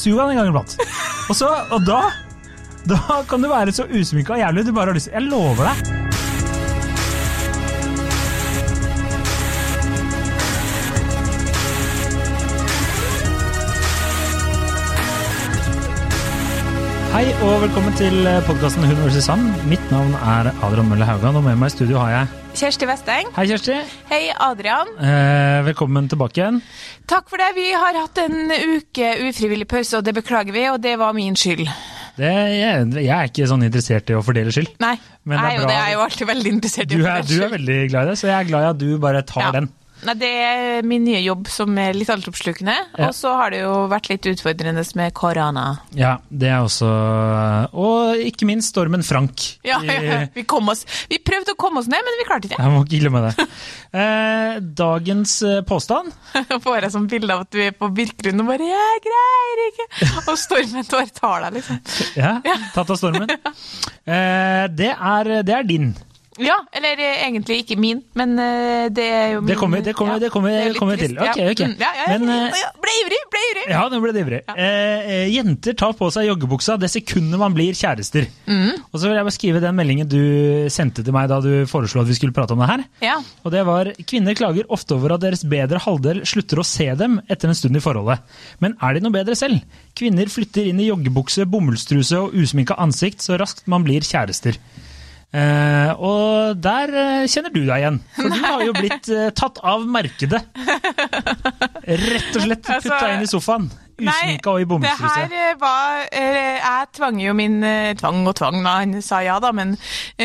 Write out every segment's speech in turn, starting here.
Sug han en gang iblant. Og, så, og da, da kan du være så usminka og jævlig du bare har lyst Jeg lover deg. Hei og velkommen til podkasten Hun vs. Sand. Mitt navn er Adrian Mølle Haugan, og med meg i studio har jeg Kjersti Vesteng. Hei, Kjersti. Hei, Adrian. Eh, velkommen tilbake igjen. Takk for det. Vi har hatt en uke ufrivillig pause, og det beklager vi, og det var min skyld. Det, jeg, jeg er ikke sånn interessert i å fordele skyld. Nei, Men det er jeg, bra. det er jo alltid veldig interessert i Du å er, skyld. du er veldig glad i det, så jeg er glad i at du bare tar Ja. den. Nei, det er min nye jobb som er litt altoppslukende, Ja. og så har det jo vært litt utfordrende med korona. Ja, det er også Og ikke minst stormen Frank. Ja, ja, vi, kom oss, vi prøvde å komme oss ned, men vi klarte ikke. Jeg må ikke glemme det. Eh, dagens eh, påstand får jeg sånn bilde av at du er på Birkelund og bare 'jeg greier ikke', og stormen tar deg, liksom. Ja, tatt av stormen. Eh, det, er, det er din. Ja, eller eh, egentlig ikke min, men eh, det er jo min. Det kommer- det kommer- det kommer- det kommer til. Ok, ok. Mm, Ja, ja, ja, Men, ja, eh, ble ivrig, ble ivrig. Ja, nå ble det ivrig. Eh, jenter tar på seg joggebuksa det sekundet man blir kjærester. Mm. Og så vil jeg bare skrive den meldingen du sendte til meg da du foreslo at vi skulle prate om det her. Ja. Og det var kvinner klager ofte over at deres bedre halvdel slutter å se dem etter en stund i forholdet. Men er de noe bedre selv? Kvinner flytter inn i joggebukse, bomullstruse og usminka ansikt så raskt man blir kjærester. Eh, og der eh, kjenner du deg igjen, for du har jo blitt eh, tatt av markedet. Rett og slett putta Altså, inn i sofaen. Usminka og i det her var Jeg tvang jo min Tvang og tvang, da, han sa ja, da, men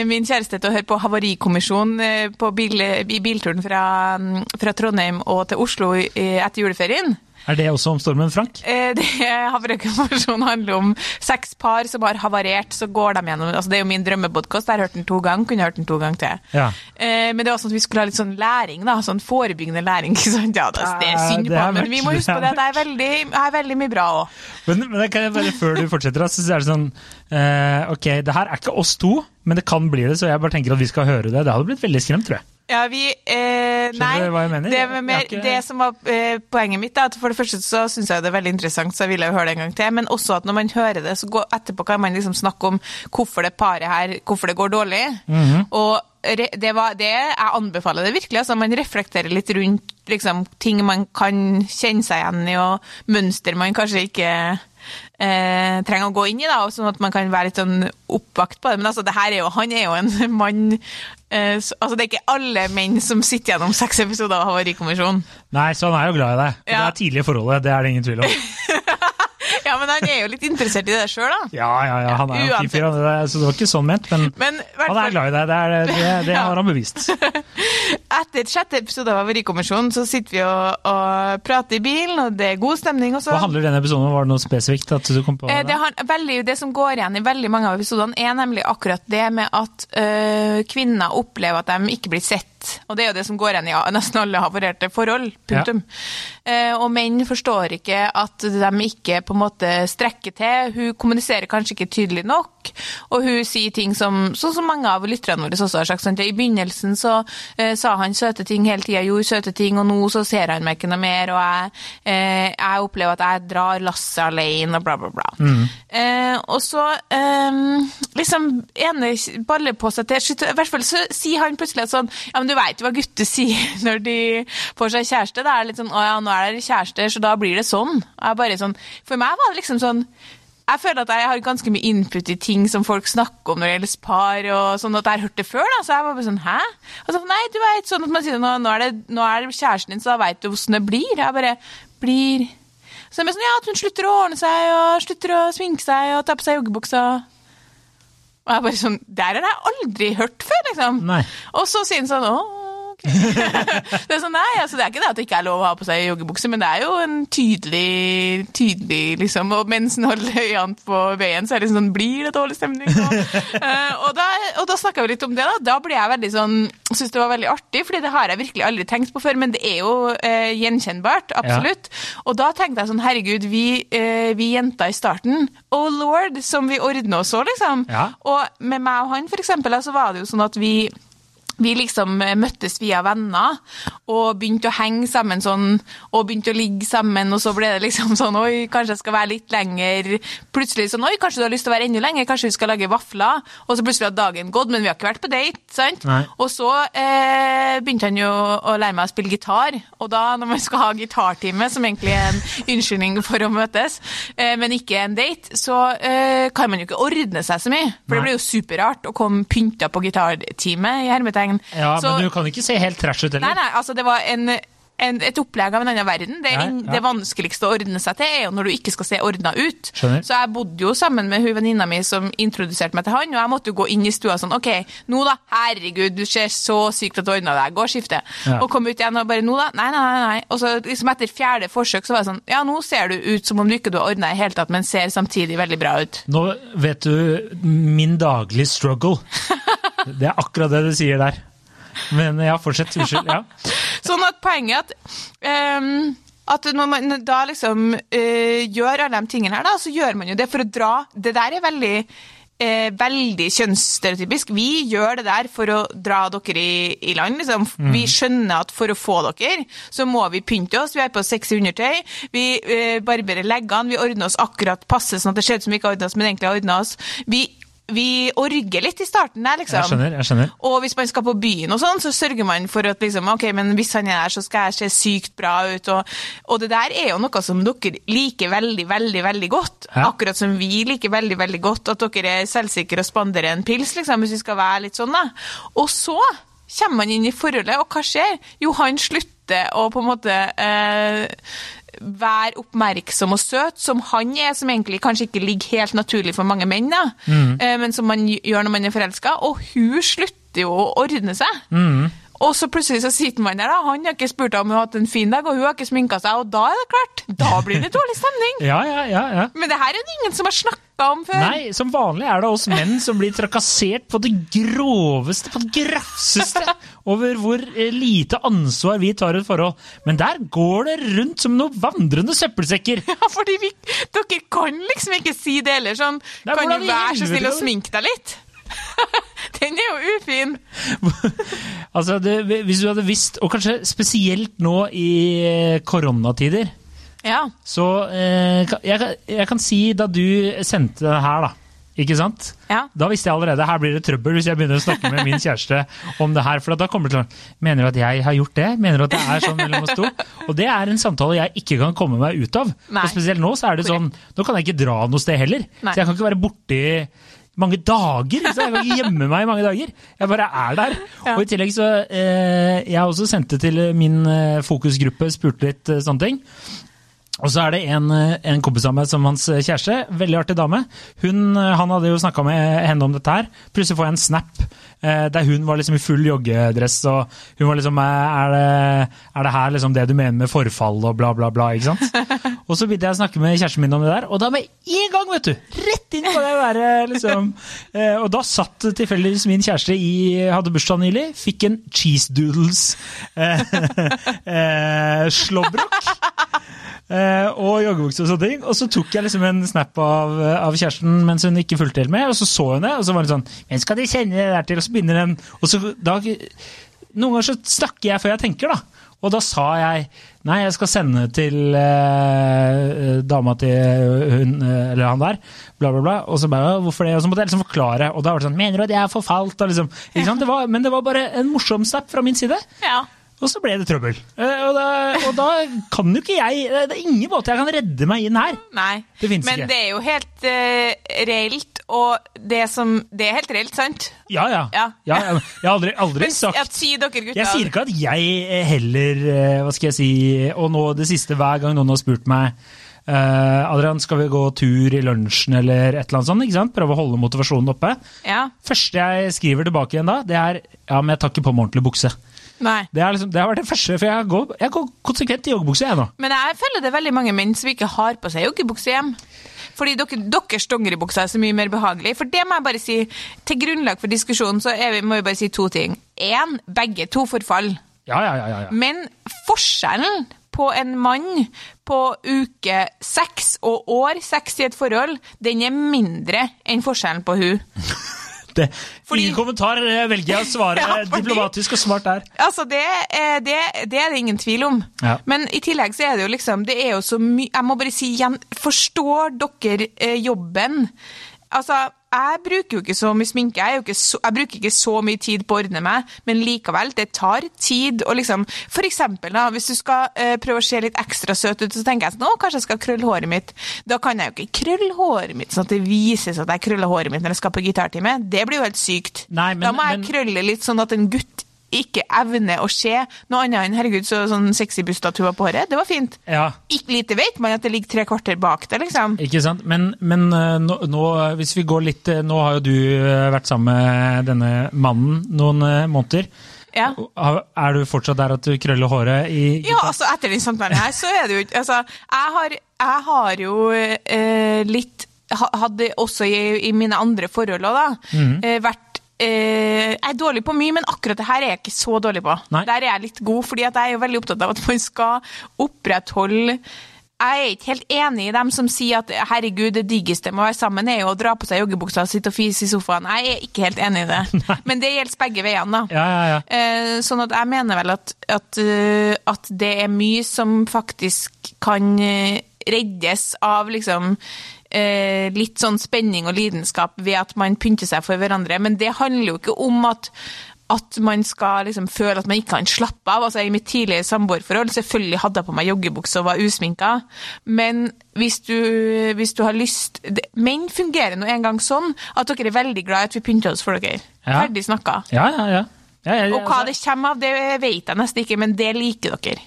min kjæreste til å høre på Havarikommisjonen på bil, i bilturen fra, mm, fra Trondheim og til Oslo etter juleferien. Er det også om stormen Frank? Eh, Det Havarikommisjonen handler om seks par som har havarert, så går de gjennom altså Det er jo min drømmepodkast, jeg har hørt den to ganger, kunne hørt den to ganger til. Ja. Eh, Men det var sånn at vi skulle ha litt sånn læring, da, sånn forebyggende læring. sant? Ja, det, det er synd på, men vi må huske på det at det er veldig, er veldig mye bra òg. Men, men det kan jeg bare, før du fortsetter, så er det sånn eh, Ok, det her er ikke oss to, men det kan bli det, så jeg bare tenker at vi skal høre det. Det hadde blitt veldig skremt, tror jeg. Ja, vi eh, Nei, du hva jeg mener? det, Jeg med har ikke- det som var eh, poenget mitt, er at for det første så syns jeg det er veldig interessant, så jeg ville høre det en gang til. Men også at når man hører det, så går, etterpå kan man liksom snakke om hvorfor det paret her hvorfor det går dårlig. Mhm. Og det var det jeg anbefaler det virkelig. altså Man reflekterer litt rundt liksom, ting man kan kjenne seg igjen i, og mønster man kanskje ikke eh, trenger å gå inn i, da, sånn at man kan være litt sånn oppvakt på det. Men altså, det her er jo, han er jo en mann eh, så, altså, Det er ikke alle menn som sitter gjennom seks episoder av Havarikommisjonen. Nei, så han er jo glad i deg. Ja. Det er tidlig i forholdet, det er det ingen tvil om. Ja, men han er jo litt interessert i det sjøl, da. Ja, ja, ja, han er jo fin fyr, så det var ikke sånn ment, men Men han er glad i deg. Det, er, det, det har han bevist. Etter sjette episode av Havarikommisjonen så sitter vi og, og prater i bilen, og det er god stemning. Og så Hva handler denne episoden om? Var det noe spesifikt at du kom på? Eh, Det, det? har, veldig, det som går igjen i veldig mange av episodene, er nemlig akkurat det med at øh, kvinner opplever at de ikke blir sett. Og det er jo det som går igjen i nesten alle havarerte forhold. Punktum. Eh, og menn forstår ikke at de ikke på en måte strekker til. Hun kommuniserer kanskje ikke tydelig nok, og hun sier ting som sånn som mange av lytterne våre også har sagt. Sant? I begynnelsen så eh, sa han søte ting hele tida, gjorde søte ting, og nå så ser han meg ikke noe mer, og jeg, eh, jeg opplever at jeg drar lasset alene, og bla, bla, bla. Eh, og så eh, liksom ene baller på seg til. I hvert fall så sier han plutselig at sånn Ja, men du veit jo hva gutter sier når de får seg kjæreste. Det er litt sånn Å ja, nå er dere kjærester, så da blir det sånn. Sånn For meg var det liksom sånn jeg føler at jeg har ganske mye input i ting som folk snakker om når det gjelder par, og sånn at jeg har hørt det før, da, så jeg var bare sånn, hæ? Og så, nei, du vet, sånn at man sier, nå, nå, er det, nå er det kjæresten din, så da vet du hvordan det blir. Jeg bare, blir... Så det er sånn, ja, at hun slutter å ordne seg, og slutter å sminke seg, og ta på seg joggebuksa. Og jeg bare sånn, der har jeg aldri hørt før, liksom. Nei. Og så sier han sånn, å, ok. det er sånn, nei, altså det er ikke det at det ikke er lov å ha på seg joggebukse, men det er jo en tydelig, tydelig liksom, og mens en holder øynene på veien, så er det sånn, blir det dårlig stemning? nå? uh, og, da, og da snakket vi litt om det da, da ble jeg veldig sånn, synes det var veldig artig, fordi det har jeg virkelig aldri tenkt på før, men det er jo uh, gjenkjennbart, absolutt. Og da tenkte jeg sånn, herregud, vi, uh, vi jenter i starten, oh lord, som vi ordna oss så, liksom. Ja. Og med meg og han, for eksempel, så var det jo sånn at vi vi liksom eh, møttes via venner og begynte å henge sammen sånn, og begynte å ligge sammen, og så ble det liksom sånn Oi, kanskje jeg skal være litt lenger. Plutselig sånn Oi, kanskje du har lyst til å være enda lenger, kanskje vi skal lage vafler. Og så plutselig har dagen gått, men vi har ikke vært på date, sant? Nei. Og så eh, begynte han jo å lære meg å spille gitar, og da når man skal ha gitartime, som egentlig er en unnskyldning for å møtes, eh, men ikke en date, så eh, kan man jo ikke ordne seg så mye. For Nei. det blir jo superrart å komme pynta på gitartime, i hermetegn. Ja, Så- Men du kan ikke se helt trash ut Nei, heller. nei, altså det var en, en, et opplegg av en annen verden. Det, Ja, ja. det vanskeligste å ordne seg til er jo når du ikke skal se ordna ut. Skjønner. Så jeg bodde jo sammen med hun venninna mi som introduserte meg til han, og jeg måtte jo gå inn i stua sånn OK, nå da, herregud, du ser så sykt at du ordna deg, gå og skifte. Ja. Og kom ut igjen og bare nå da, nei, nei, nei. nei. Og så liksom etter fjerde forsøk så var det sånn, ja, nå ser du ut som om du ikke du har ordna i det hele tatt, men ser samtidig veldig bra ut. Nå vet du min daglige struggle. Det er akkurat det du sier der. Men ja, fortsett. Unnskyld. Ja. Sånn at poenget er at um, at når man da liksom uh, gjør alle de tingene her, da, så gjør man jo det for å dra Det der er veldig eh, veldig kjønnsstereotypisk. Vi gjør det der for å dra dere i, i land. Liksom. Vi skjønner at for å få dere, så må vi pynte oss. Vi har på sexy undertøy. Vi eh, barberer leggene. Vi ordner oss akkurat passe, sånn at det ser ut som vi ikke har ordna oss, men egentlig har ordna oss. Vi, vi orger litt i starten der, liksom. Jeg skjønner. jeg skjønner. Og hvis man skal på byen og sånn, så sørger man for at liksom, ok, men hvis han er der, så skal jeg se sykt bra ut. Og, og det der er jo noe som dere liker veldig, veldig veldig godt. Ja. Akkurat som vi liker veldig, veldig godt at dere er selvsikre og spanderer en pils, liksom, hvis vi skal være litt sånn, da. Og så kommer man inn i forholdet, og hva skjer? Jo, han slutter å på en måte eh, være oppmerksom og søt, som han er, som egentlig kanskje ikke ligger helt naturlig for mange menn, da, mm. men som man gjør når man er forelska. Og hun slutter jo å ordne seg. Og så plutselig så sitter man der, da. Han har ikke spurt om hun har hatt en fin dag, og hun har ikke sminka seg, og da er det klart. Da blir det dårlig stemning. Ja, ja, ja. ja. Men det her er det ingen som har snakka om før. Nei, som vanlig er det oss menn som blir trakassert på det groveste, på det grafseste, over hvor eh, lite ansvar vi tar i et forhold. Men der går det rundt som noen vandrende søppelsekker. Ja, fordi vi, dere kan liksom ikke si det heller. Sånn, Nei, kan du være så snill å sminke deg litt? Den er jo ufin. altså, det, Hvis du hadde visst, og kanskje spesielt nå i eh, koronatider Ja. Så eh, jeg, jeg kan si da du sendte det her, da. Ikke sant? Ja. Da visste jeg allerede her blir det trøbbel hvis jeg begynner å snakke med min kjæreste om det her. For da kommer det til å Mener du at jeg har gjort det? Mener du at det er sånn mellom oss to? Og det er en samtale jeg ikke kan komme meg ut av. Nei. Og spesielt nå så er det sånn Nå kan jeg ikke dra noe sted heller. Nei. Så jeg kan ikke være borte i mange dager. Så? Jeg kan ikke gjemme meg i mange dager. Jeg bare er der. Ja. Og i tillegg så eh, Jeg også sendte til min eh, fokusgruppe, spurte litt eh, sånne ting. Og så er det en, eh, en kompis av meg som hans kjæreste, veldig artig dame. Hun, eh, han hadde jo snakka med henne om dette her. Plutselig får jeg en snap eh, der hun var liksom i full joggedress. og hun var liksom eh, Er det, er det her liksom det du mener med forfall og bla, bla, bla? ikke sant? og så begynte jeg å snakke med kjæresten min om det der, og da med en gang, vet du! Rett inn på det der, eh, liksom. Eh, og da satt tilfeldigvis min kjæreste i Hadde bursdag nylig, fikk en cheese doodles eh, eh, slåbrok. Uh, og joggebukse og sånne ting. Og så tok jeg liksom en snap av, av kjæresten mens hun ikke fulgte helt med, og så så hun det, og så var det sånn Hvem skal de sende det der til? Og så begynner den Og så da Noen ganger så snakker jeg før jeg tenker, da. Og da sa jeg nei, jeg skal sende til eh, dama til hun eller han der, bla, bla, bla. Og så bare «Ja, hvorfor det? Og så måtte jeg liksom forklare, og da var det sånn Mener du at jeg er forfalt? Og liksom, sant? Det var, men det var bare en morsom snap fra min side. ja. Og så ble det trøbbel. Eh, Og da, og da kan jo ikke jeg Det er ingen måte jeg kan redde meg inn her. Nei. Det Men ikke. det er jo helt uh, reelt, og det som Det er helt reelt, sant? Ja, ja. Ja. ja jeg, har aldri, aldri sagt jeg, si dere gutter Jeg sier ikke at jeg eh, heller eh, Hva skal jeg si Og nå det siste, hver gang noen har spurt meg Uh, Adrian, skal vi gå tur i lunsjen eller et eller annet sånt? ikke sant? Prøve å holde motivasjonen oppe. Ja. første jeg skriver tilbake igjen da, det er ja, men jeg tar ikke på meg ordentlig bukse. Nei. Det, er liksom, det har vært det første, for jeg går, jeg går konsekvent i joggebukse, jeg nå. Men jeg føler det er veldig mange menn som ikke har på seg joggebukse hjem. Fordi dere, deres dongeribukser er så mye mer behagelig. For det må jeg bare si, til grunnlag for diskusjonen så er vi, må vi bare si to ting. Én, begge to forfall. Ja, ja, ja. ja, ja. Men forskjellen på en mann på uke seks og år seks i et forhold, den er mindre enn forskjellen på hun. Det, Fordi- Ingen kommentar Jeg velger å svare Ja, fordi- diplomatisk og smart der. Altså, det, er- det, det er det ingen tvil om. Ja. Men i tillegg så er det jo liksom Det er jo så mye Jeg må bare si igjen, forstår dere eh, jobben? Altså, jeg bruker jo ikke så mye sminke, jeg, så, jeg bruker ikke så mye tid på å ordne meg, men likevel, det tar tid å liksom For eksempel, da, hvis du skal uh, prøve å se litt ekstra søt ut, så tenker jeg sånn Å, kanskje jeg skal krølle håret mitt. Da kan jeg jo ikke krølle håret mitt sånn at det vises at jeg krøller håret mitt når jeg skal på gitartime. Det blir jo helt sykt. Nei, men- da må jeg men- krølle litt sånn at en gutt ikke evner å se noe annet enn 'herregud, så sånn sexy busstatu var på håret'. Det var fint. Ja, Ikke lite vet man at det ligger tre kvarter bak det, liksom. ikke sant? Men, men eh, nå, nå, hvis vi går litt eh, Nå har jo du eh, vært sammen med denne mannen noen måneder. Ja. Er du fortsatt der at du krøller håret i Ja, altså etter den samtalen her, så er det jo ikke Altså, jeg har, jeg har jo eh, litt Hadde også i, i mine andre forhold òg, da, mm. vært Jeg er dårlig på mye, men akkurat det her er jeg ikke så dårlig på. Nei. Der er jeg litt god, fordi jeg er jo veldig opptatt av at man skal opprettholde jeg er ikke helt enig i dem som sier at herregud, det diggeste med å være sammen er jo å dra på seg joggebuksa og sitte og fise i sofaen. Jeg er ikke helt enig i det. Men det gjelder begge veiene, da. Ja, ja, ja. Eh, Sånn at jeg mener vel at, at, eh, at det er mye som faktisk kan eh, reddes av liksom eh, litt sånn spenning og lidenskap ved at man pynter seg for hverandre. Men det handler jo ikke om at at man skal liksom føle at man ikke kan slappe av. Altså I mitt tidligere samboerforhold selvfølgelig hadde jeg på meg joggebukse og var usminka, men hvis du, hvis du har lyst det- Menn fungerer nå en gang sånn at dere er veldig glad i at vi pynter oss for dere. Ja. Ferdig snakka. ja, ja, Og hva altså- det kommer av, det vet jeg nesten ikke, men det liker dere.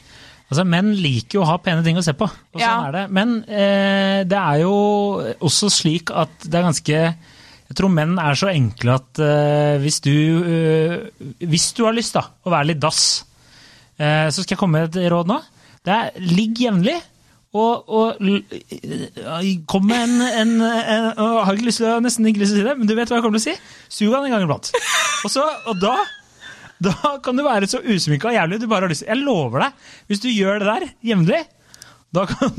Altså, Menn liker jo å ha pene ting å se på, og sånn Ja. er det. Men eh, det er jo også slik at det er ganske Jeg tror menn er så enkle at eh, hvis, du, eh, hvis du har lyst da, å være litt dass, eh, så skal jeg komme med et råd nå. Det er ligg jevnlig. Og, og eh, kom med en, en, en og har ikke lyst til å, nesten ikke lyst til å si det, men du vet hva jeg kommer til å si? Sug han en gang iblant. Og, så, og da da kan du være så usminka og jævlig du bare har lyst til. Jeg lover deg, hvis du gjør det der jevnlig, da kan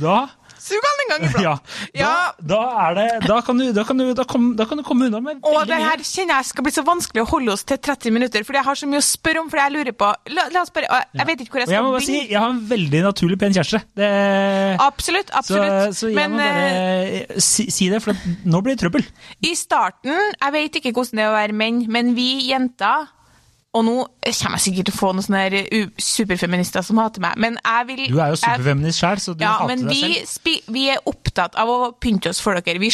Da Sug han en gang iblant. ja, da, Ja. da det Da kan du, da kan du, da kom, da kan du komme unna med Og veldig det mye. her kjenner jeg skal bli så vanskelig å holde oss til 30 minutter, fordi jeg har så mye å spørre om, fordi jeg lurer på La, la oss bare Jeg vet ikke hvor jeg jeg skal må bare si, jeg har en veldig naturlig pen kjæreste. Det, Absolutt, absolutt. Så, så jeg men må eh, bare si, si det, for nå blir det trøbbel. i starten Jeg vet ikke hvordan det er å være menn, men vi jenter og nå kommer jeg sikkert til å få noen sånne superfeminister som hater meg, men jeg vil Du er jo superfeminist sjøl, så du Ja, hater men deg vi, selv. vi er opptatt av å pynte oss for dere. Vi,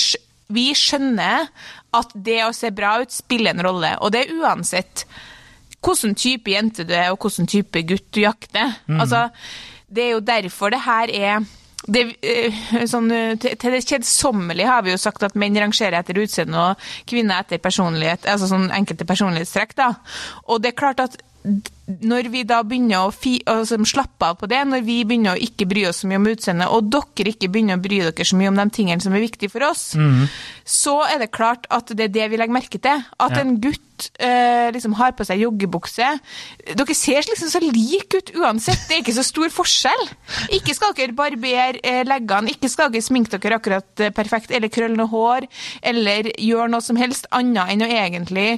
vi skjønner at det å se bra ut spiller en rolle, og det er uansett hvilken type jente du er, og hvilken type gutt du jakter. Mm. Altså, det er jo derfor det her er det, eh, sånn, eh, til, det kjedsommelige har vi jo sagt at menn rangerer etter utseende og kvinner etter personlighet, altså sånn enkelte personlighetstrekk. da. Og det er klart at når vi da begynner å fi, altså, slappe av på det, når vi begynner å ikke bry oss så mye om utseendet, og dere ikke begynner å bry dere så mye om de tingene som er viktige for oss, så er det klart at det er det vi legger merke til. At Ja. en gutt eh, liksom har på seg joggebukse. Dere ser liksom så like ut uansett, det er ikke så stor forskjell. Ikke skal dere barbere eh, leggene, ikke skal dere sminke dere akkurat eh, perfekt, eller krølle noe hår, eller gjøre noe som helst annet enn å egentlig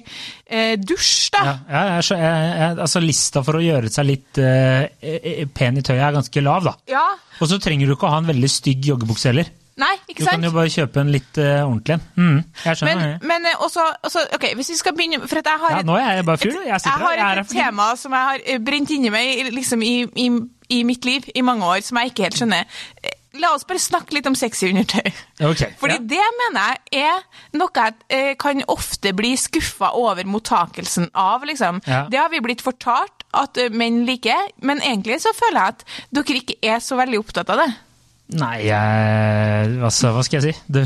eh, dusje, da. Ja, ja, jeg, jeg, jeg, altså Lista for å gjøre seg litt eh, eh, pen i tøyet er ganske lav, da. Ja. Og så trenger du ikke å ha en veldig stygg joggebukse heller. Nei, ikke sant? Du kan jo bare kjøpe en litt uh, ordentlig en. Mm, jeg skjønner. Men, men eh, også, også, ok, hvis vi skal begynne For jeg har Ja, et- jeg fyr, et- jeg sitter har jeg er et, tema som jeg har eh, brent inni meg liksom i, i, i mitt liv i mange år, som jeg ikke helt skjønner. La oss bare snakke litt om sexy undertøy. Okay, Fordi ja. det mener jeg er noe jeg eh, kan ofte bli skuffa over mottakelsen av, liksom. Ja. Det har vi blitt fortalt at eh, menn liker, men egentlig så føler jeg at dere ikke er så veldig opptatt av det. Nei, jeg, altså, hva skal jeg si? Du,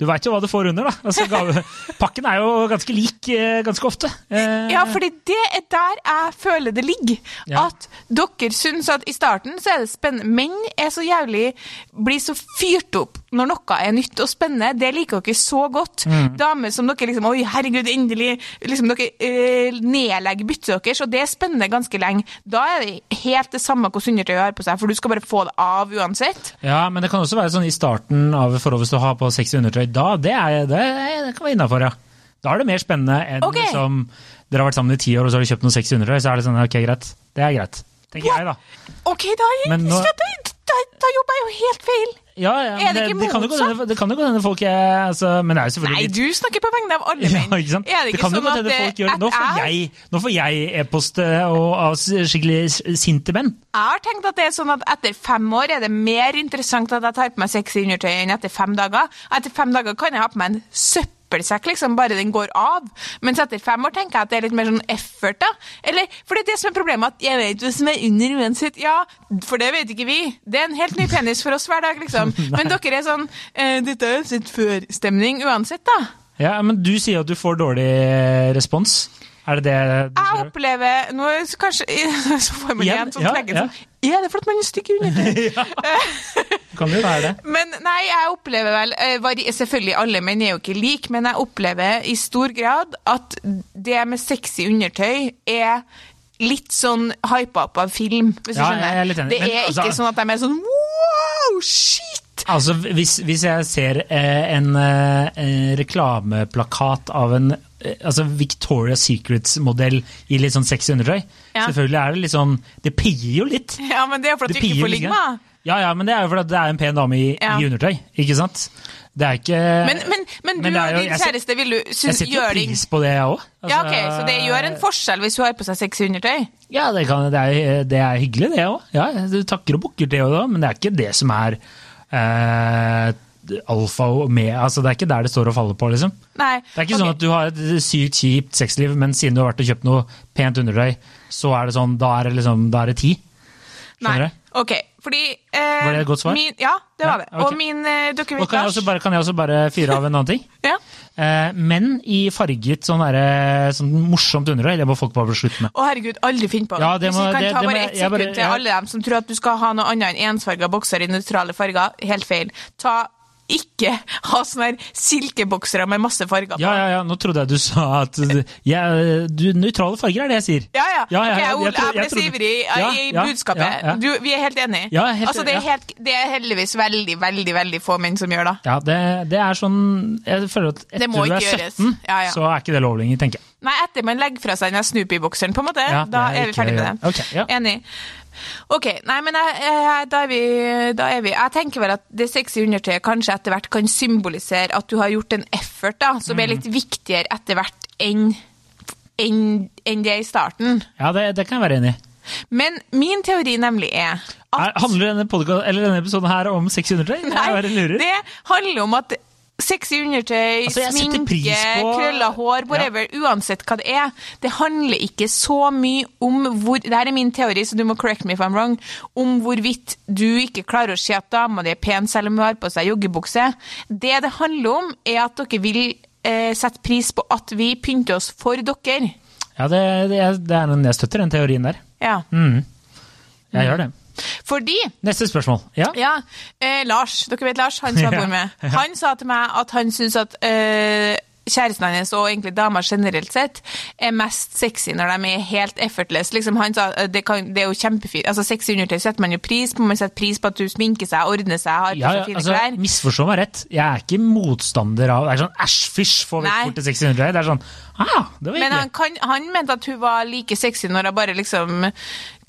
du veit jo hva du får under, da. Altså, gave, pakken er jo ganske lik eh, ganske ofte. Eh, Ja, fordi det er der jeg føler det ligger. Ja. At dere syns at i starten så er det spennende. Menn er så jævlig Blir så fyrt opp når noe er nytt og spennende. Det liker dere så godt. Mm. Damer som dere liksom Oi, herregud, endelig liksom Dere øh, nedlegger byttet deres, og det er spennende ganske lenge. Da er det helt det samme hvordan undertøyet har på seg, for du skal bare få det av uansett. Ja, men det kan også være sånn i starten av forholdet forhold hvis du har på sexy undertøy. Da, det, er, det, det kan være innafor, ja. Da er det mer spennende enn okay. liksom Dere har vært sammen i ti år, og så har dere kjøpt noe sexy undertøy. Så er det sånn, ok, greit. Det er greit. Tenker jeg, da. Ok, da, Men nå- da, da jobber jeg jo helt feil. Ja, ja, Er det ikke motsatt? det kan jo gå hende folk er altså, Men det er jo selvfølgelig Nei, du snakker på vegne av alle ja, menn. Er det Det kan jo sånn godt hende folk gjør det. Nå får jeg- nå får jeg e-post eh, av skikkelig sinte menn. Jeg har tenkt at det er sånn at etter fem år er det mer interessant at jeg tar på meg sexy undertøy enn etter fem dager. Etter fem dager kan jeg ha på meg en søppelsekk, liksom, bare den går av. Mens etter fem år tenker jeg at det er litt mer sånn effort, da. Eller, for det er det som er problemet, at jeg vet hva som er under uansett. Ja, for det vet ikke vi. Det er en helt ny penis for oss hver dag, liksom. Men dere er sånn eh, Dette er sitt før-stemning uansett, da. Ja, Men du sier at du får dårlig respons. Er det det du Jeg opplever Nå kanskje Så får man Igjen, igjen sånn ja, trekker ja. sånn Er det fordi man er stygg i undertøy? Kan jo være det. Men nei, jeg opplever vel eh, Selvfølgelig, alle menn er jo ikke like, men jeg opplever i stor grad at det med sexy undertøy er litt sånn hypa opp av film, hvis du Ja, skjønner. jeg er litt enig. Det Men, er altså- ikke sånn at de er sånn wow, shit! Altså, hvis, hvis jeg ser eh, en eh, reklameplakat av en altså Victoria's Secrets-modell i litt sånn sexy undertøy, Ja. selvfølgelig er det litt sånn Det pirrer jo litt. Ja, men det er fordi du ikke får ligge med. Ja, ja, men det er jo fordi det er en pen dame i, Ja. i undertøy, ikke sant? Det er ikke Men, men, men du Men er og din kjæreste vil du Jeg setter pris på det, jeg òg. Ja, ok, Så det gjør en forskjell hvis hun har på seg sexy undertøy? Ja, det, kan, det, er, det er hyggelig, det òg. Ja, du takker og bukker til det òg, men det er ikke det som er eh, alfa og med. Altså, det er ikke der det står og faller på, liksom. Nei. Det er ikke okay. sånn at du har et sykt kjipt sexliv, men siden du har vært og kjøpt noe pent undertøy, så er det sånn, da er det liksom, da er det ti. Skjønner du? Ok, fordi eh, Var det et godt svar? Min, ja, det var Ja, det. Og min eh, Og kan jeg, bare, kan jeg også bare fyre av en annen ting? Ja. Eh, men i farget sånn, der, sånn morsomt undertøy, det må folk bare slutte med. Å herregud, aldri finn på det. Ja, det Hvis må- vi kan det- ta det bare ett jeg bare- sekund til alle dem som tror at du skal ha noe annet enn ensfarga bokser i nøytrale farger. Helt feil. Ta ikke ha sånne silkeboksere med masse farger på. Ja, ja, ja, nå trodde jeg du sa at ja, du, Nøytrale farger er det jeg sier. Ja, ja. Ja, ja, ja, okay, jeg ble så ivrig i budskapet. Du, vi er helt enige. Ja, helt altså, det, er helt, det er heldigvis veldig, veldig veldig få menn som gjør det. Ja, det, det er sånn Jeg føler at etter du er 17, Ja, ja. så er ikke det lov lenger, tenker jeg. Nei, etter man legger fra seg den Snoopy-bokseren, på en måte. Ja, da er er vi ferdig med det. Okay, ja. Enig. Ok, nei, men jeg, da, er vi, da er vi Jeg tenker vel at det sexy undertøyet kanskje etter hvert kan symbolisere at du har gjort en effort, da, som Mm. er litt viktigere etter hvert enn enn en det i starten. Ja, det, det kan jeg være enig i. Men min teori nemlig er at Er- Handler denne, eller denne episoden her om sexy undertøy? Nei, det handler om at sexy undertøy, Altså, sminke, på- krølla hår, whatever, uansett hva det er, det handler ikke så mye om hvor Det her er min teori, så du må correct me if I'm wrong. Om hvorvidt du ikke klarer å se at dama di er pen selv om hun har på seg joggebukse. Det det handler om, er at dere vil eh, sette pris på at vi pynter oss for dere. Ja, det, det, det er jeg støtter den teorien der. Ja. Mm. Jeg gjør det. Fordi Neste spørsmål. Ja. Ja, eh, Lars, dere vet Lars, han som jeg bor med. Han sa til meg at han syns at eh, kjæresten hans, og egentlig damer generelt sett, er mest sexy når de er helt effortless. Liksom, han sa eh, det, kan, det er jo kjempefint. Altså, sexy undertøy setter man jo pris på. Man setter pris på at du sminker seg, ordner seg, har Ja, ja, fine altså, klær. Misforstå meg rett, jeg er ikke motstander av Det er sånn æsj, fysj, få vekk fort bort til sexy undertøy. Det er sånn ah, det var Men han, kan, han mente at hun var like sexy når hun bare liksom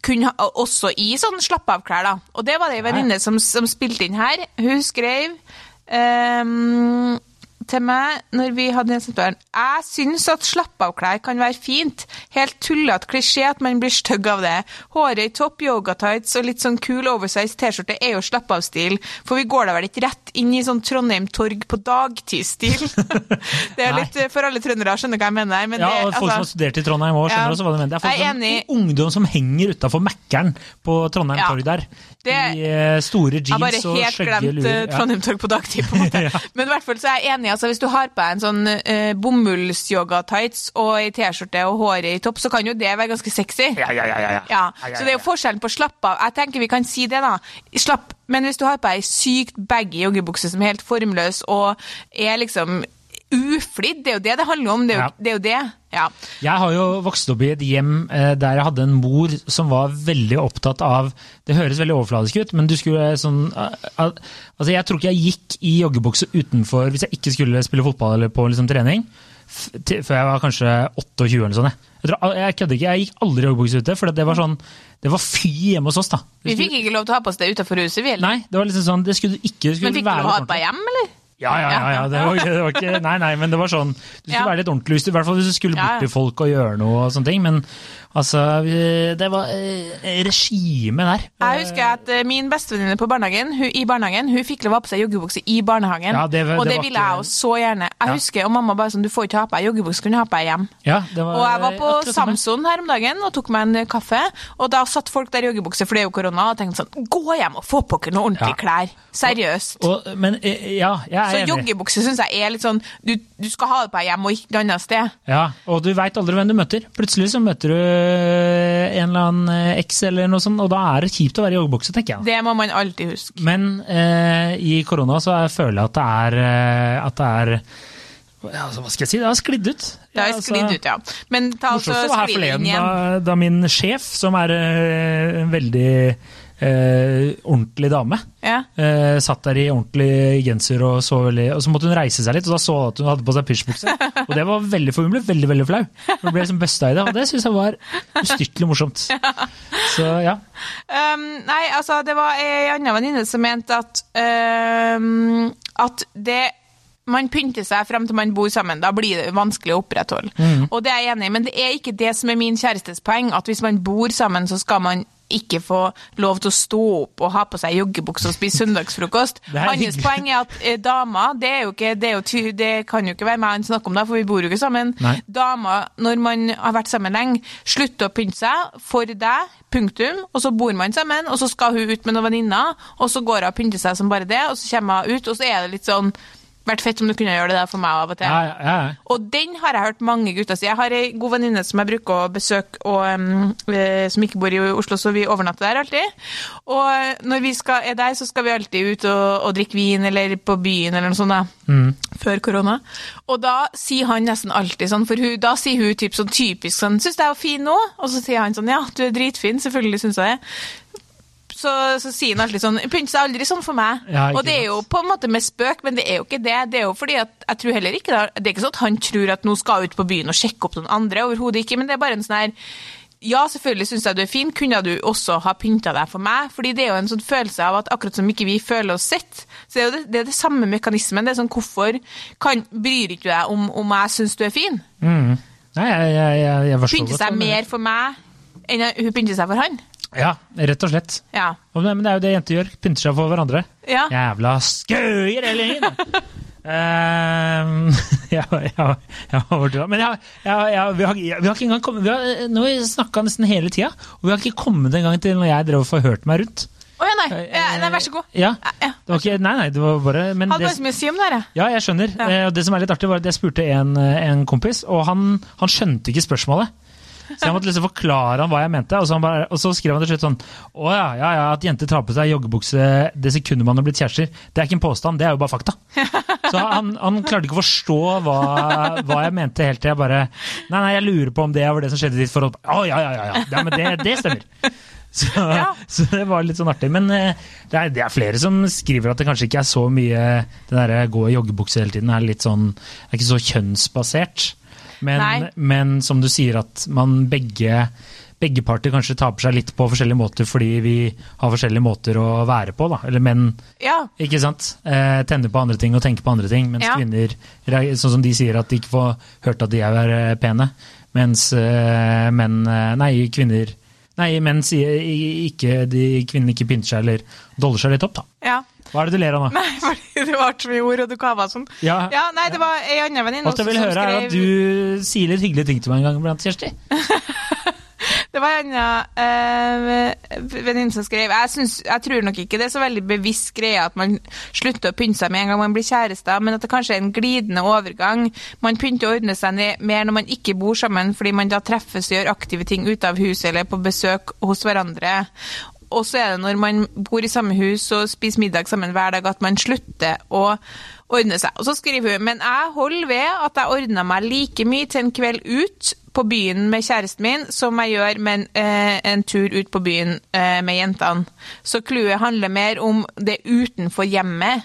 kunne ha, Også i sånn slappe av-klær, da. Og det var det ei venninne som, som spilte inn her. Hun skrev ehm, til meg når vi hadde den samtalen Jeg syns at slapp av-klær kan være fint. Helt tullete klisjé at man blir stygg av det. Håret i topp, yogatights og litt sånn cool oversize T-skjorte er jo slapp av-stil. For vi går da vel ikke rett inn i sånn Trondheim Torg på dagtidsstil? det er litt for alle trøndere, skjønner hva jeg mener. Men Ja, det, og folk som har altså, studert i Trondheim òg, skjønner Ja. også hva du mener. Det er folk som, ungdom som henger utafor Mækkern på Trondheim Ja. torg der. Det- I eh, store jeg har bare jeans og helt glemt luer. eh, Trondheim Torg på dagtid, på en måte. Ja. Men i hvert fall så er jeg enig. altså Hvis du har på deg en sånn uh, bomullsyoga-tights og ei T-skjorte og håret i topp, så kan jo det være ganske sexy. Ja, ja, ja, ja, ja. Ja, ja, Så det er jo forskjellen på slapp av. Jeg tenker vi kan si det, da. Slapp, men hvis du har på ei sykt baggy joggebukse som er helt formløs og er liksom uflidd. Det er jo det det handler om. Det er jo, det, er jo det. Ja. Jeg har jo vokst opp i et hjem eh, der jeg hadde en mor som var veldig opptatt av Det høres veldig overfladisk ut, men du skulle sånn eh, Altså, jeg tror ikke jeg gikk i joggebukse utenfor hvis jeg ikke skulle spille fotball eller på liksom, trening, til, før jeg var kanskje 28 eller sånn. Jeg, jeg, tror, jeg kødder ikke, jeg gikk aldri i joggebukse ute, for det var sånn Det var fy hjemme hos oss, da. Vi fikk ikke lov til å ha på oss det utenfor huset, vi heller. Nei, det var liksom sånn Det skulle du ikke skulle Men fikk du lov å ha det på hjem, eller? Ja, ja, ja. ja. Det, var, det var ikke Nei, nei, men det var sånn Du skulle være litt ordentlig, hvis du, i hvert fall hvis du skulle bort til folk og gjøre noe og sånne ting. Men altså Det var eh, regime der. Jeg husker at eh, min bestevenninne på barnehagen, hun, i barnehagen, hun fikk lov å ha på seg joggebukse i barnehagen. Ja, det det, og det det ville ikke- jeg jo så gjerne. Jeg Ja. husker, og mamma bare sånn, du får ikke ha på deg joggebukse, kan du ha på deg hjem. Ja, det var, Og jeg var på. Samson her om dagen og tok meg en kaffe, og da satt folk der i joggebukse, for det er jo korona, og tenkte sånn, gå hjem og få på dere noe ordentlige klær. Seriøst. Og, men eh, ja, jeg Så joggebukse syns jeg er litt sånn, du, du skal ha det på deg hjem og ikke noe annet sted. Ja, og du veit aldri hvem du møter. Plutselig så møter du en eller annen X eller noe sånt, og da er det kjipt å være i joggebukse, tenker jeg. Det må man alltid huske. Men eh, i korona så jeg føler jeg at det er, eh, at det er ja, altså, Hva skal jeg si? Det har sklidd ut. Det har altså- sklidd ut, ja. Men ta altså morsomste skli inn igjen. da, da min sjef, som er eh, en veldig eh, ordentlig dame, Ja. eh, satt der i ordentlig genser og så veldig Og så måtte hun reise seg litt, og da så hun at hun hadde på seg pysjbukse. Og det var veldig, for hun ble veldig veldig flau. Hun ble liksom busta i det, og det syns jeg var ustyrtelig morsomt. Så ja. Um, nei, altså, det var ei anna venninne som mente at um, At det man pynter seg frem til man bor sammen. Da blir det vanskelig å opprettholde. Og det er jeg enig i, men det er ikke det som er min kjærestes poeng. At hvis man bor sammen, så skal man ikke få lov til å stå opp og ha på seg joggebukse og spise søndagsfrokost. Hans poeng er at eh, damer det, er jo ikke, det, er jo det kan jo ikke være meg han snakker om, da, for vi bor jo ikke sammen. Nei. Damer, når man har vært sammen lenge, slutter å pynte seg for deg, punktum, og så bor man sammen, og så skal hun ut med noen venninner, og så går hun og pynter seg som bare det, og så kommer hun ut, og så er det litt sånn Vært fett om du kunne gjøre det for meg av og til. Ja, ja, ja. Og den har jeg hørt mange gutter si. Jeg har ei god venninne som jeg bruker å besøke, og, um, som ikke bor i Oslo, så vi overnatter der alltid. Og eh, når vi skal, er der, så skal vi alltid ut og, og drikke vin, eller på byen, eller noe sånt. da. Mm. Før korona. Og da sier han nesten alltid sånn, for hun, da sier hun typ sånn typisk sånn 'Syns jeg er fin nå?' Og så sier han sånn 'Ja, du er dritfin. Selvfølgelig syns jeg det'. Så, så sier han alltid sånn 'Pynt seg aldri sånn for meg'. Ja, og det er jo på en måte med spøk, men det er jo ikke det. Det er jo fordi at jeg tror heller ikke det, det er ikke sånn at han tror at nå skal ut på byen og sjekke opp noen andre. Overhodet ikke. Men det er bare en sånn her ja, selvfølgelig syns jeg du er fin. Kunne du også ha pynta deg for meg? Fordi det er jo en sånn følelse av at akkurat som ikke vi føler oss sett, så det er jo det, det, er det samme mekanismen. Det er sånn, hvorfor kan, bryr ikke du deg om, om jeg syns du er fin? Mm. Nei, jeg, jeg, jeg, jeg forstår Pynte seg mer for meg enn hun pynter seg for han? Ja, rett og slett. Ja. Men det er jo det jenter gjør. Pynter seg for hverandre. Ja. Jævla skøyer hele gjengen! Ehm, ja, ja, ja? Men ja, ja, ja, vi, har, vi har ikke engang kommet vi har, Nå har vi snakka nesten hele tida, og vi har ikke kommet engang til når jeg drev og forhørte meg rundt. Å ja, nei. Ja, nei. Vær så god. Ja, det var ikke, nei, nei, det var bare men Hadde det, så mye å si om det her. Ja, jeg skjønner. Ja. Eh, Det som er litt artig, var at jeg spurte en, eh, en kompis, og han, han skjønte ikke spørsmålet. Så jeg måtte liksom forklare han hva jeg mente, og så, han bare, og så skrev han til slutt sånn Å ja, ja, ja, at jenter tar på seg joggebukse det sekundet man har blitt kjærester, det er ikke en påstand, det er jo bare fakta. Så han, han klarte ikke å forstå hva, hva jeg mente helt til jeg bare Nei, nei, jeg lurer på om det var det som skjedde i ditt forhold. Å ja, ja, ja, ja, ja men det, det stemmer. Så, Ja. så det var litt sånn artig. Men eh, det er, det er flere som skriver at det kanskje ikke er så mye det der gå i joggebukse hele tiden, er litt sånn, er ikke så kjønnsbasert. Men, men som du sier, at man begge, begge parter kanskje taper seg litt på forskjellige måter fordi vi har forskjellige måter å være på. Da. Eller menn, Ja. ikke sant. Eh, tenner på andre ting og tenker på andre ting. Mens Ja. kvinner, sånn som de sier, at de ikke får hørt at de er eh, pene. Mens eh, menn eh, Nei, kvinner Nei, menn sier ikke de kvinnene ikke pynter seg eller doller seg litt opp, da. ja. Hva er det du ler av nå? Nei, fordi det var så mye ord, og du kava sånn. Ja. Ja, nei, det var ei anna venninne Alt jeg vil som høre, er at du sier litt hyggelige ting til meg en gang iblant, Kjersti. Det var en annen øh, venninne som skrev jeg, synes, jeg tror nok ikke det er så veldig bevisst greie at man slutter å pynte seg med en gang man blir kjærester, men at det kanskje er en glidende overgang. Man pynter og ordner seg mer når man ikke bor sammen, fordi man da treffes og gjør aktive ting ute av huset eller på besøk hos hverandre. Og så er det når man bor i samme hus og spiser middag sammen hver dag, at man slutter å ordne seg. Og så skriver hun men jeg holder ved at jeg ordner meg like mye til en kveld ut på byen med kjæresten min som jeg gjør med en, eh, en tur ut på byen eh, med jentene. Så clouet handler mer om det utenfor hjemmet,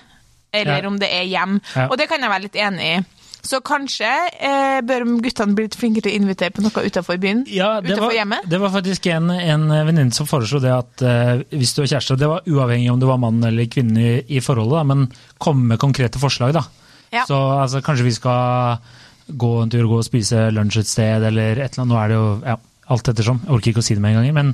eller Ja. om det er hjem. Ja. Og det kan jeg være litt enig i. Så kanskje eh, bør guttene bli litt flinkere til å invitere på noe utenfor byen? Ja, det utenfor var, hjemmet? det var faktisk en, en venninne som foreslo det at eh, hvis du er kjæreste, det var uavhengig om du var mann eller kvinne i, i forholdet, da, men komme med konkrete forslag. da. Ja. Så altså, kanskje vi skal gå en tur, gå og spise lunsj et sted, eller et eller annet. Nå er det jo ja, alt ettersom. Jeg orker ikke å si det med en gang, men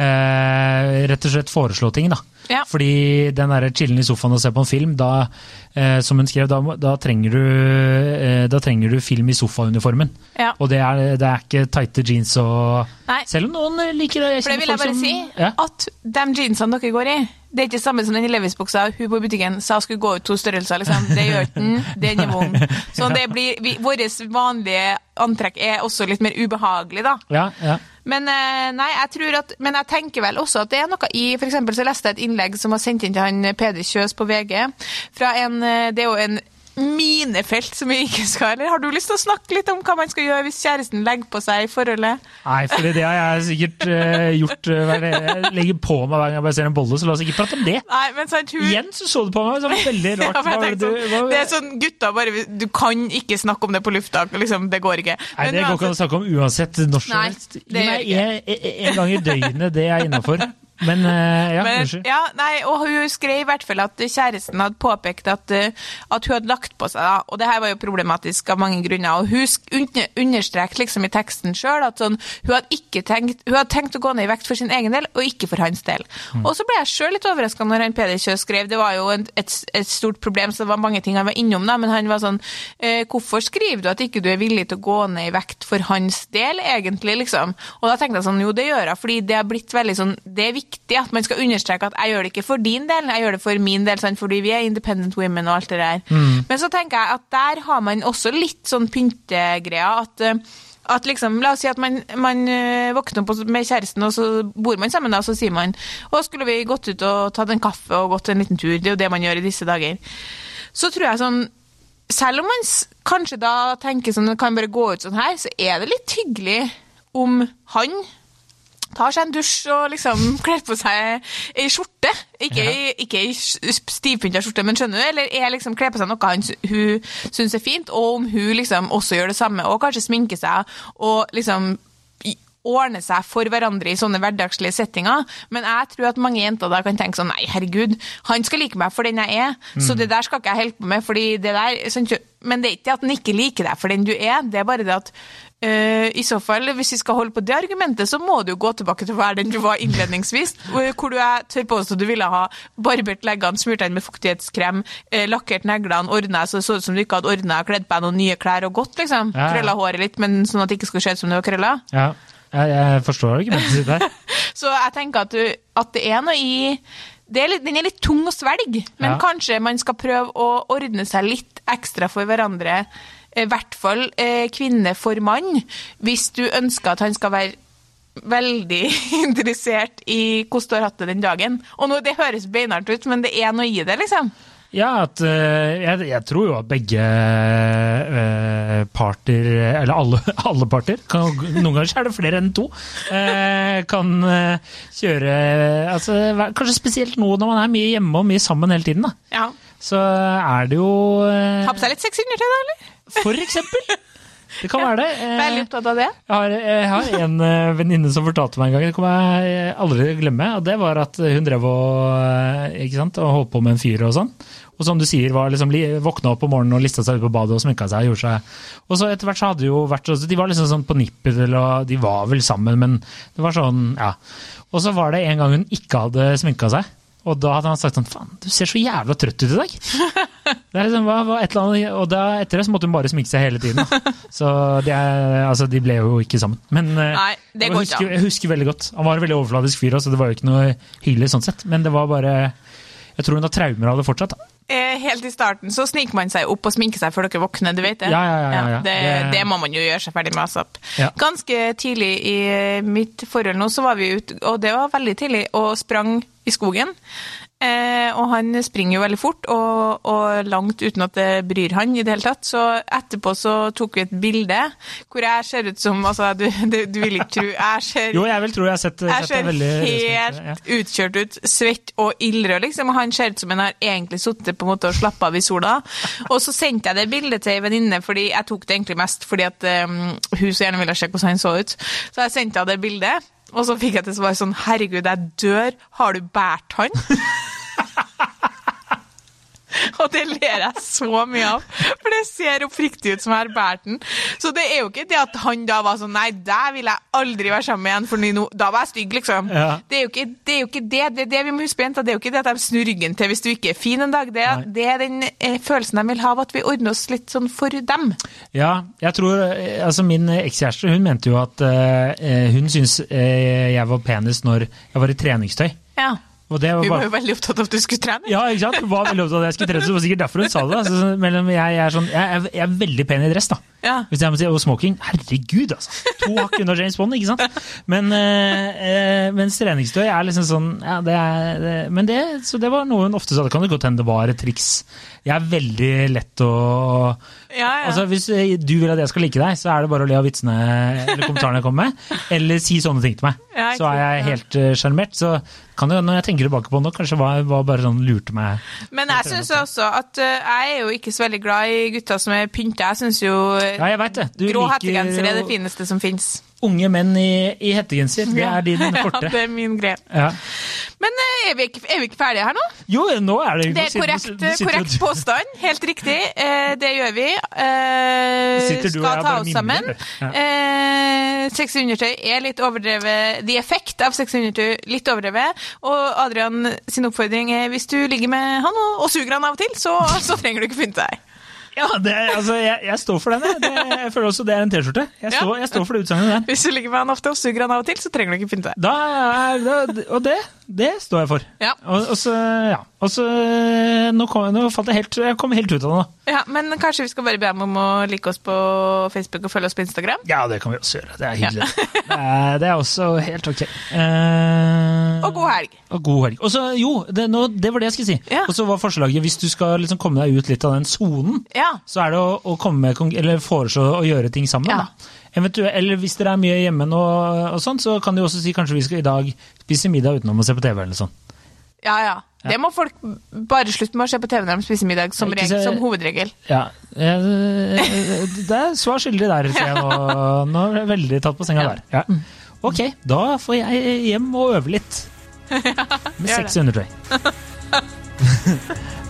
eh, rett og slett foreslå ting, da. Ja. Fordi den der chillen i sofaen og se på en film, da, eh, som hun skrev, da, da, trenger du, eh, da trenger du film i sofauniformen. Ja. Og det er, det er ikke tighte jeans og Nei. Selv om noen liker det. For det vil jeg bare si, ja. at de jeansene dere går i, det er ikke samme som den Levis-buksa hun på butikken sa skulle gå ut to størrelser. liksom. Det gjør ikke den, den er vond. Så det blir, vi, vårt vanlige antrekk er også litt mer ubehagelig, da. Ja, ja. Men eh, nei, jeg at, men jeg tenker vel også at det er noe i For eksempel så leste jeg et innlegg som var sendt inn til han Peder Kjøs på VG. fra en, eh, Det er jo en minefelt som vi ikke skal Eller har du lyst til å snakke litt om hva man skal gjøre hvis kjæresten legger på seg i forholdet? Nei, for det har jeg sikkert uh, gjort. uh, hver- jeg legger på meg hver gang jeg bare ser en bolle, så la oss ikke prate om det. Nei, men sant, hun... Igjen så så du på meg, så var det veldig rart. Ja, var det du- sånn, hva- det er sånn, gutta bare Du kan ikke snakke om det på lufta. Liksom, det går ikke. Nei, Men det går ikke an å snakke om uansett når som helst. Gi meg en, en gang i døgnet, det er innafor. Men eh, ja, Men, ja, nei, og hun skrev i hvert fall at kjæresten hadde påpekt at, eh, at hun hadde lagt på seg, da, og det her var jo problematisk av mange grunner, og hun understreket liksom i teksten sjøl at sånn, hun, hadde tenkt, hun hadde tenkt å gå ned i vekt for sin egen del, og ikke for hans del. Mm. Og så ble jeg sjøl litt overraska når han Peder Kjøs skrev, det var jo et, et stort problem, så det var mange ting han var innom, da, men han var sånn eh, Hvorfor skriver du at ikke du er villig til å gå ned i vekt for hans del, egentlig, liksom? Og da tenkte jeg sånn, jo, det gjør jeg, fordi det har blitt veldig sånn Det er viktig at man skal understreke at jeg gjør det ikke for din del, jeg gjør det for min del, sant? fordi vi er independent women og alt det der. Men så tenker jeg at der har man også litt sånn pyntegreier at eh, at liksom, La oss si at man, man eh, våkner opp med kjæresten, og så bor man sammen, og så sier man å, skulle vi gått ut og tatt en kaffe og gått en liten tur? Det er jo det man gjør i disse dager. Så tror jeg sånn Selv om man kanskje da tenker sånn, kan bare gå ut sånn her, så er det litt hyggelig om han tar seg en dusj og liksom kler på seg ei skjorte. Ikke, Ja. ikke ei stivpynta skjorte, men skjønner du? Eller er liksom kler på seg noe han, hun syns er fint, og om hun liksom også gjør det samme, og kanskje sminker seg og liksom ordne seg for hverandre i sånne hverdagslige settinger. Men jeg tror at mange jenter da kan tenke sånn Nei, herregud, han skal like meg for den jeg er, så det der skal ikke jeg holde på med. fordi det der, sånn, Men det er ikke at han ikke liker deg for den du er, det er bare det at øh, så fall, hvis vi skal holde på det argumentet, så må du jo gå tilbake til å være den du var innledningsvis. hvor du jeg tør påstå du ville ha barbert leggene, smurt deg med fuktighetskrem, eh, lakkert neglene, ordna så det så ut som du ikke hadde ordna, kledd på deg noen nye klær og gått, liksom. Ja, ja. Krølla håret litt, men sånn at det ikke skulle se ut som du var krølla. Ja, jeg, jeg forstår argumentet sier der. Så jeg tenker at, du, at det er noe i det er litt, Den er litt tung å svelge, men Ja. kanskje man skal prøve å ordne seg litt ekstra for hverandre. I hvert fall eh, kvinne for mann, hvis du ønsker at han skal være veldig interessert i hvordan du har hatt det den dagen. Og nå, Det høres beinhardt ut, men det er noe i det, liksom. Ja, at, eh, jeg, jeg tror jo at begge eh, parter, eller alle, alle parter, kan, noen ganger er det flere enn to, eh, kan kjøre altså, Kanskje spesielt nå når man er mye hjemme og mye sammen hele tiden. da. Ja. Så er det jo eh, Ha på seg litt sexy undertøy, da, eller? For eksempel! Det kan være det. Eh, Veldig opptatt av det. Jeg har, jeg har en uh, venninne som fortalte meg en gang, det kommer jeg aldri til å glemme, og det var at hun drev og, eh, ikke sant, og holdt på med en fyr og sånn. Og som du sier, var liksom, våkna opp om morgenen og lista seg ut på badet og sminka seg. og gjorde seg. Og så etter hvert så hadde jo vært De var liksom sånn på nippet, eller og de var vel sammen, men det var sånn, ja. Og så var det en gang hun ikke hadde sminka seg. Og da hadde han sagt sånn Faen, du ser så jævla trøtt ut i dag. Det er liksom, hva, hva, et eller annet, og da, etter det så måtte hun bare sminke seg hele tiden. Da. Så de, er, altså, de ble jo ikke sammen. Men eh, Nei, det går ikke husker, an. jeg husker veldig godt. Han var en veldig overfladisk fyr, så det var jo ikke noe hyggelig sånn sett. Men det var bare Jeg tror hun har traumer av det fortsatt. Da. Eh, Helt i starten så sniker man seg opp og sminker seg før dere våkner, du vet det? Ja, ja, ja, det, Det- må man jo gjøre seg ferdig med, asap. Ja. Ganske tidlig i eh, mitt forhold nå, så var vi ute, og det var veldig tidlig, og sprang i skogen. Eh, og han springer jo veldig fort, og, og langt uten at det bryr han i det hele tatt. Så etterpå så tok vi et bilde hvor jeg ser ut som Altså, du, du, du vil ikke tro Jeg ser Jo, jeg vil tro jeg har sett, jeg sett ser veldig helt ja. utkjørt ut, svett og ildrød, liksom. Og han ser ut som han har egentlig sittet på en måte og slappa av i sola. Og så sendte jeg det bildet til ei venninne, fordi jeg tok det egentlig mest fordi at um, hun så gjerne ville se hvordan han så ut. Så jeg sendte henne det bildet, og så fikk jeg til svar sånn Herregud, jeg dør. Har du båret han? Og det ler jeg så mye av, for det ser oppriktig ut som jeg har båret den. Så det er jo ikke det at han da var sånn Nei, der vil jeg aldri være sammen med igjen, for da var jeg stygg, liksom. Ja. Det, er ikke, det er jo ikke det. Det er det vi må huske på, jenter. Det er jo ikke det at de snur ryggen til hvis du ikke er fin en dag. Det det er den eh, følelsen de vil ha av at vi ordner oss litt sånn for dem. Ja, jeg tror eh, Altså, min ekskjæreste, hun mente jo at eh, hun syntes eh, jeg var penest når jeg var i treningstøy. Ja. Og det var Hun jo veldig opptatt av at du skulle trene. Ja, ikke sant? Hun var veldig opptatt av at jeg skulle trene, så det var sikkert derfor hun sa det. Altså, jeg, jeg, er sånn, jeg, er, jeg er veldig pen i dress, da. Ja. Hvis jeg må si, Og smoking, herregud, altså. To hakk unna James Bond, ikke sant? Men, øh, mens treningstøy er liksom sånn ja, det er, det, Men det, så det var noe hun ofte sa. Det kan jo godt hende det var et triks. Jeg er veldig lett å Ja, ja. Altså, Hvis eh, du vil at jeg skal like deg, så er det bare å le av vitsene eller kommentarene jeg kommer med. Eller si sånne ting til meg. Ja, så er jeg helt sjarmert. så kan det, når jeg tenker tilbake på det nå, kanskje var, var bare sånn lurte meg Men jeg syns også at uh, jeg er jo ikke så veldig glad i gutter som er pynta. Jeg syns jo eh, Ja, jeg vet det. Du grå liker hettegenser er det fineste som fins. Unge menn i, i hettegenser. Det er din korte. Ja, det er min greie. Ja. Men eh, er vi, ikke, er vi ikke ferdige her nå? Jo, nå er det Det er korrekt, sitter korrekt påstand. Helt riktig. Eh, det gjør vi. Eh, skal ta oss sammen. Ja. Eh, sexy undertøy er litt overdrevet. The effect av 600-tøy litt overdrevet. Og Adrian sin oppfordring er hvis du ligger med han og, og suger han av og til, så, så trenger du ikke pynte deg. Ja, det, altså, jeg, jeg står for den. jeg. Det, jeg føler også det er en T-skjorte. Jeg, Ja. står- jeg står for det utsagnet. Hvis du ligger med han ofte og suger han av og til, så trenger du ikke pynte deg. Da da, og det, det står jeg for. Ja. Og, og så, ja. Og så nå, kom, nå falt jeg helt Jeg kom helt ut av det nå. Ja, Men kanskje vi skal bare be ham om å like oss på Facebook og følge oss på Instagram? Ja, det kan vi også gjøre. Det er hyggelig. det, er, det er også helt ok. Uh, Og god helg. Og god helg. Og så, jo, det, nå, det var det jeg skulle si. Ja. Og så var forslaget, hvis du skal liksom komme deg ut litt av den sonen, Ja. så er det å, å komme med, eller foreslå å gjøre ting sammen. Ja. Da. Eventuelt, eller hvis dere er mye hjemme nå, og sånn, så kan de også si kanskje vi skal i dag spise middag utenom å se på TV. eller sånn. Ja, ja. Det må folk bare slutte med å se på TV når de spiser middag, som, regel, som hovedregel. Ja, eh, Det er svar skyldig der, ser jeg nå. Nå er jeg veldig tatt på senga der. Ja. Ok, da får jeg hjem og øve litt. Med sexy undertøy.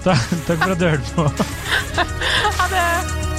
Ta- Takk for at du hørte på. Ha det!